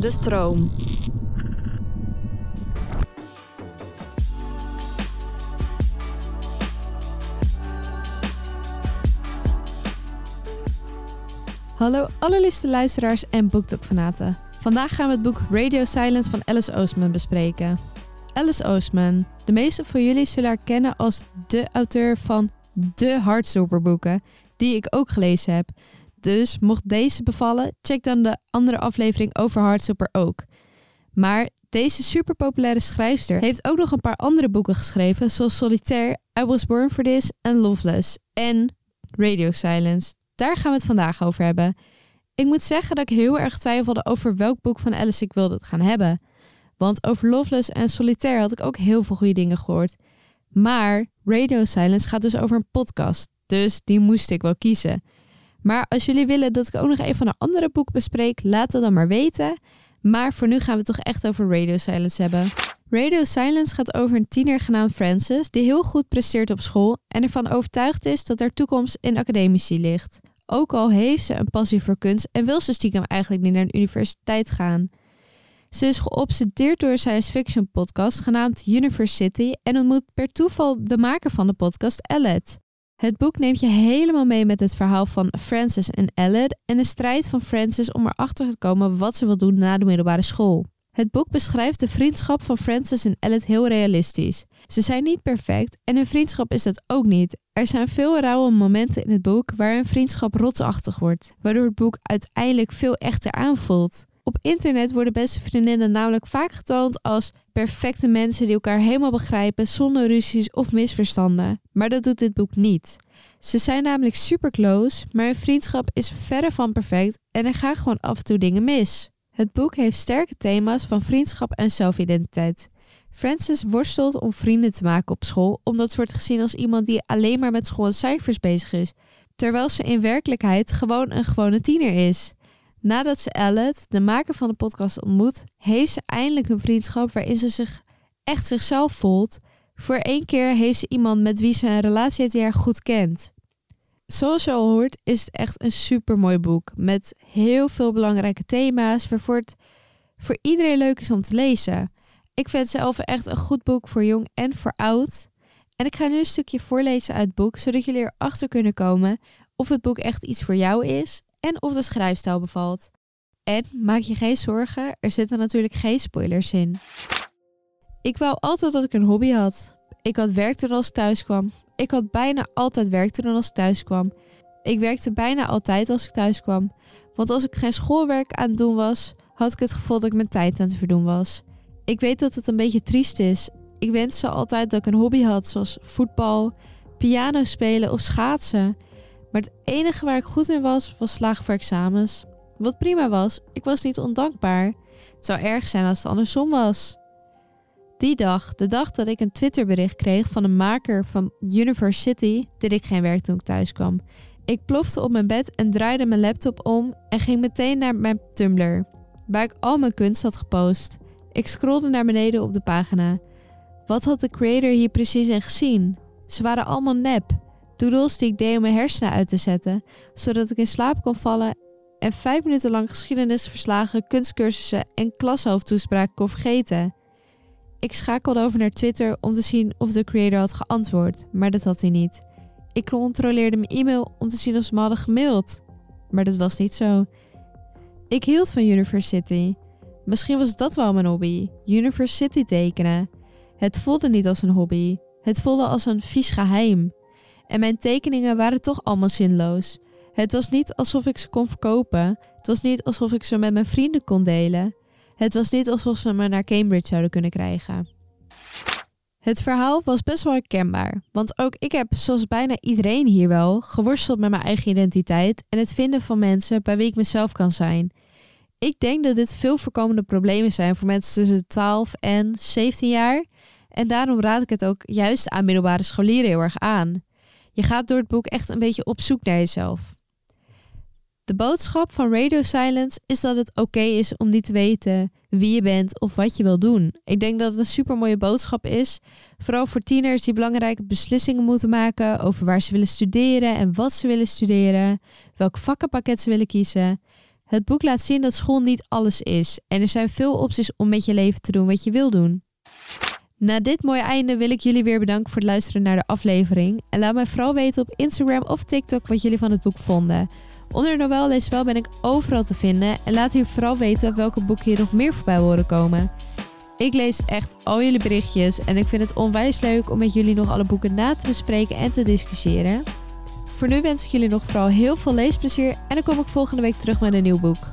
De stroom. Hallo allerliefste luisteraars en BookTok-fanaten. Vandaag gaan we het boek Radio Silence van Alice Oostman bespreken. Alice Oostman, de meeste van jullie zullen haar kennen als de auteur van de Heartstopper die ik ook gelezen heb. Dus mocht deze bevallen, check dan de andere aflevering over Heartstopper ook. Maar deze superpopulaire schrijfster heeft ook nog een paar andere boeken geschreven, zoals Solitaire, I Was Born For This en Loveless en Radio Silence. Daar gaan we het vandaag over hebben. Ik moet zeggen dat ik heel erg twijfelde over welk boek van Alice ik wilde gaan hebben. Want over Loveless en Solitaire had ik ook heel veel goede dingen gehoord. Maar Radio Silence gaat dus over een podcast. Dus die moest ik wel kiezen. Maar als jullie willen dat ik ook nog even van een andere boek bespreek, laat het dan maar weten. Maar voor nu gaan we toch echt over Radio Silence hebben. Radio Silence gaat over een tiener genaamd Francis die heel goed presteert op school en ervan overtuigd is dat haar toekomst in academici ligt. Ook al heeft ze een passie voor kunst en wil ze stiekem eigenlijk niet naar een universiteit gaan. Ze is geobsedeerd door een science fiction podcast genaamd University en ontmoet per toeval de maker van de podcast, Elliot. Het boek neemt je helemaal mee met het verhaal van Frances en Elliot en de strijd van Frances om erachter te komen wat ze wil doen na de middelbare school. Het boek beschrijft de vriendschap van Frances en Elliot heel realistisch. Ze zijn niet perfect en hun vriendschap is dat ook niet. Er zijn veel rauwe momenten in het boek waar hun vriendschap rotsachtig wordt, waardoor het boek uiteindelijk veel echter aanvoelt. Op internet worden beste vriendinnen namelijk vaak getoond als perfecte mensen die elkaar helemaal begrijpen zonder ruzies of misverstanden. Maar dat doet dit boek niet. Ze zijn namelijk super close, maar hun vriendschap is verre van perfect en er gaan gewoon af en toe dingen mis. Het boek heeft sterke thema's van vriendschap en zelfidentiteit. Frances worstelt om vrienden te maken op school, omdat ze wordt gezien als iemand die alleen maar met school en cijfers bezig is, terwijl ze in werkelijkheid gewoon een gewone tiener is. Nadat ze Elliot, de maker van de podcast, ontmoet, heeft ze eindelijk een vriendschap waarin ze zich echt zichzelf voelt. Voor één keer heeft ze iemand met wie ze een relatie heeft die haar goed kent. Zoals je al hoort, is het echt een super mooi boek met heel veel belangrijke thema's, waarvoor het voor iedereen leuk is om te lezen. Ik vind het zelf echt een goed boek voor jong en voor oud. En ik ga nu een stukje voorlezen uit het boek, zodat jullie erachter kunnen komen of het boek echt iets voor jou is en of de schrijfstijl bevalt. En maak je geen zorgen, er zitten natuurlijk geen spoilers in. Ik wou altijd dat ik een hobby had. Ik had werk toen als ik thuis kwam. Ik had bijna altijd werk toen als ik thuis kwam. Ik werkte bijna altijd als ik thuis kwam. Want als ik geen schoolwerk aan het doen was, had ik het gevoel dat ik mijn tijd aan het verdoen was. Ik weet dat het een beetje triest is. Ik wenste altijd dat ik een hobby had, zoals voetbal, piano spelen of schaatsen. Maar het enige waar ik goed in was, was slagen voor examens. Wat prima was, ik was niet ondankbaar. Het zou erg zijn als het andersom was. Die dag, de dag dat ik een Twitterbericht kreeg van een maker van University, deed ik geen werk toen ik thuis kwam. Ik plofte op mijn bed en draaide mijn laptop om en ging meteen naar mijn Tumblr, waar ik al mijn kunst had gepost. Ik scrolde naar beneden op de pagina. Wat had de creator hier precies in gezien? Ze waren allemaal nep. Doodles die ik deed om mijn hersenen uit te zetten, zodat ik in slaap kon vallen en vijf minuten lang geschiedenisverslagen, kunstcursussen en klashoofdtoespraken kon vergeten. Ik schakelde over naar Twitter om te zien of de creator had geantwoord, maar dat had hij niet. Ik controleerde mijn e-mail om te zien of ze me hadden gemaild, maar dat was niet zo. Ik hield van University. Misschien was dat wel mijn hobby: University tekenen. Het voelde niet als een hobby, het voelde als een vies geheim. En mijn tekeningen waren toch allemaal zinloos. Het was niet alsof ik ze kon verkopen. Het was niet alsof ik ze met mijn vrienden kon delen. Het was niet alsof ze me naar Cambridge zouden kunnen krijgen. Het verhaal was best wel herkenbaar, want ook ik heb, zoals bijna iedereen hier wel, geworsteld met mijn eigen identiteit en het vinden van mensen bij wie ik mezelf kan zijn. Ik denk dat dit veel voorkomende problemen zijn voor mensen tussen de 12 en 17 jaar. En daarom raad ik het ook juist aan middelbare scholieren heel erg aan. Je gaat door het boek echt een beetje op zoek naar jezelf. De boodschap van Radio Silence is dat het oké is om niet te weten wie je bent of wat je wil doen. Ik denk dat het een super mooie boodschap is. Vooral voor tieners die belangrijke beslissingen moeten maken over waar ze willen studeren en wat ze willen studeren, welk vakkenpakket ze willen kiezen. Het boek laat zien dat school niet alles is en er zijn veel opties om met je leven te doen wat je wil doen. Na dit mooie einde wil ik jullie weer bedanken voor het luisteren naar de aflevering. En laat mij vooral weten op Instagram of TikTok wat jullie van het boek vonden. Onder Noël Lees Wel ben ik overal te vinden en laat hier vooral weten welke boeken hier nog meer voorbij horen komen. Ik lees echt al jullie berichtjes en ik vind het onwijs leuk om met jullie nog alle boeken na te bespreken en te discussiëren. Voor nu wens ik jullie nog vooral heel veel leesplezier en dan kom ik volgende week terug met een nieuw boek.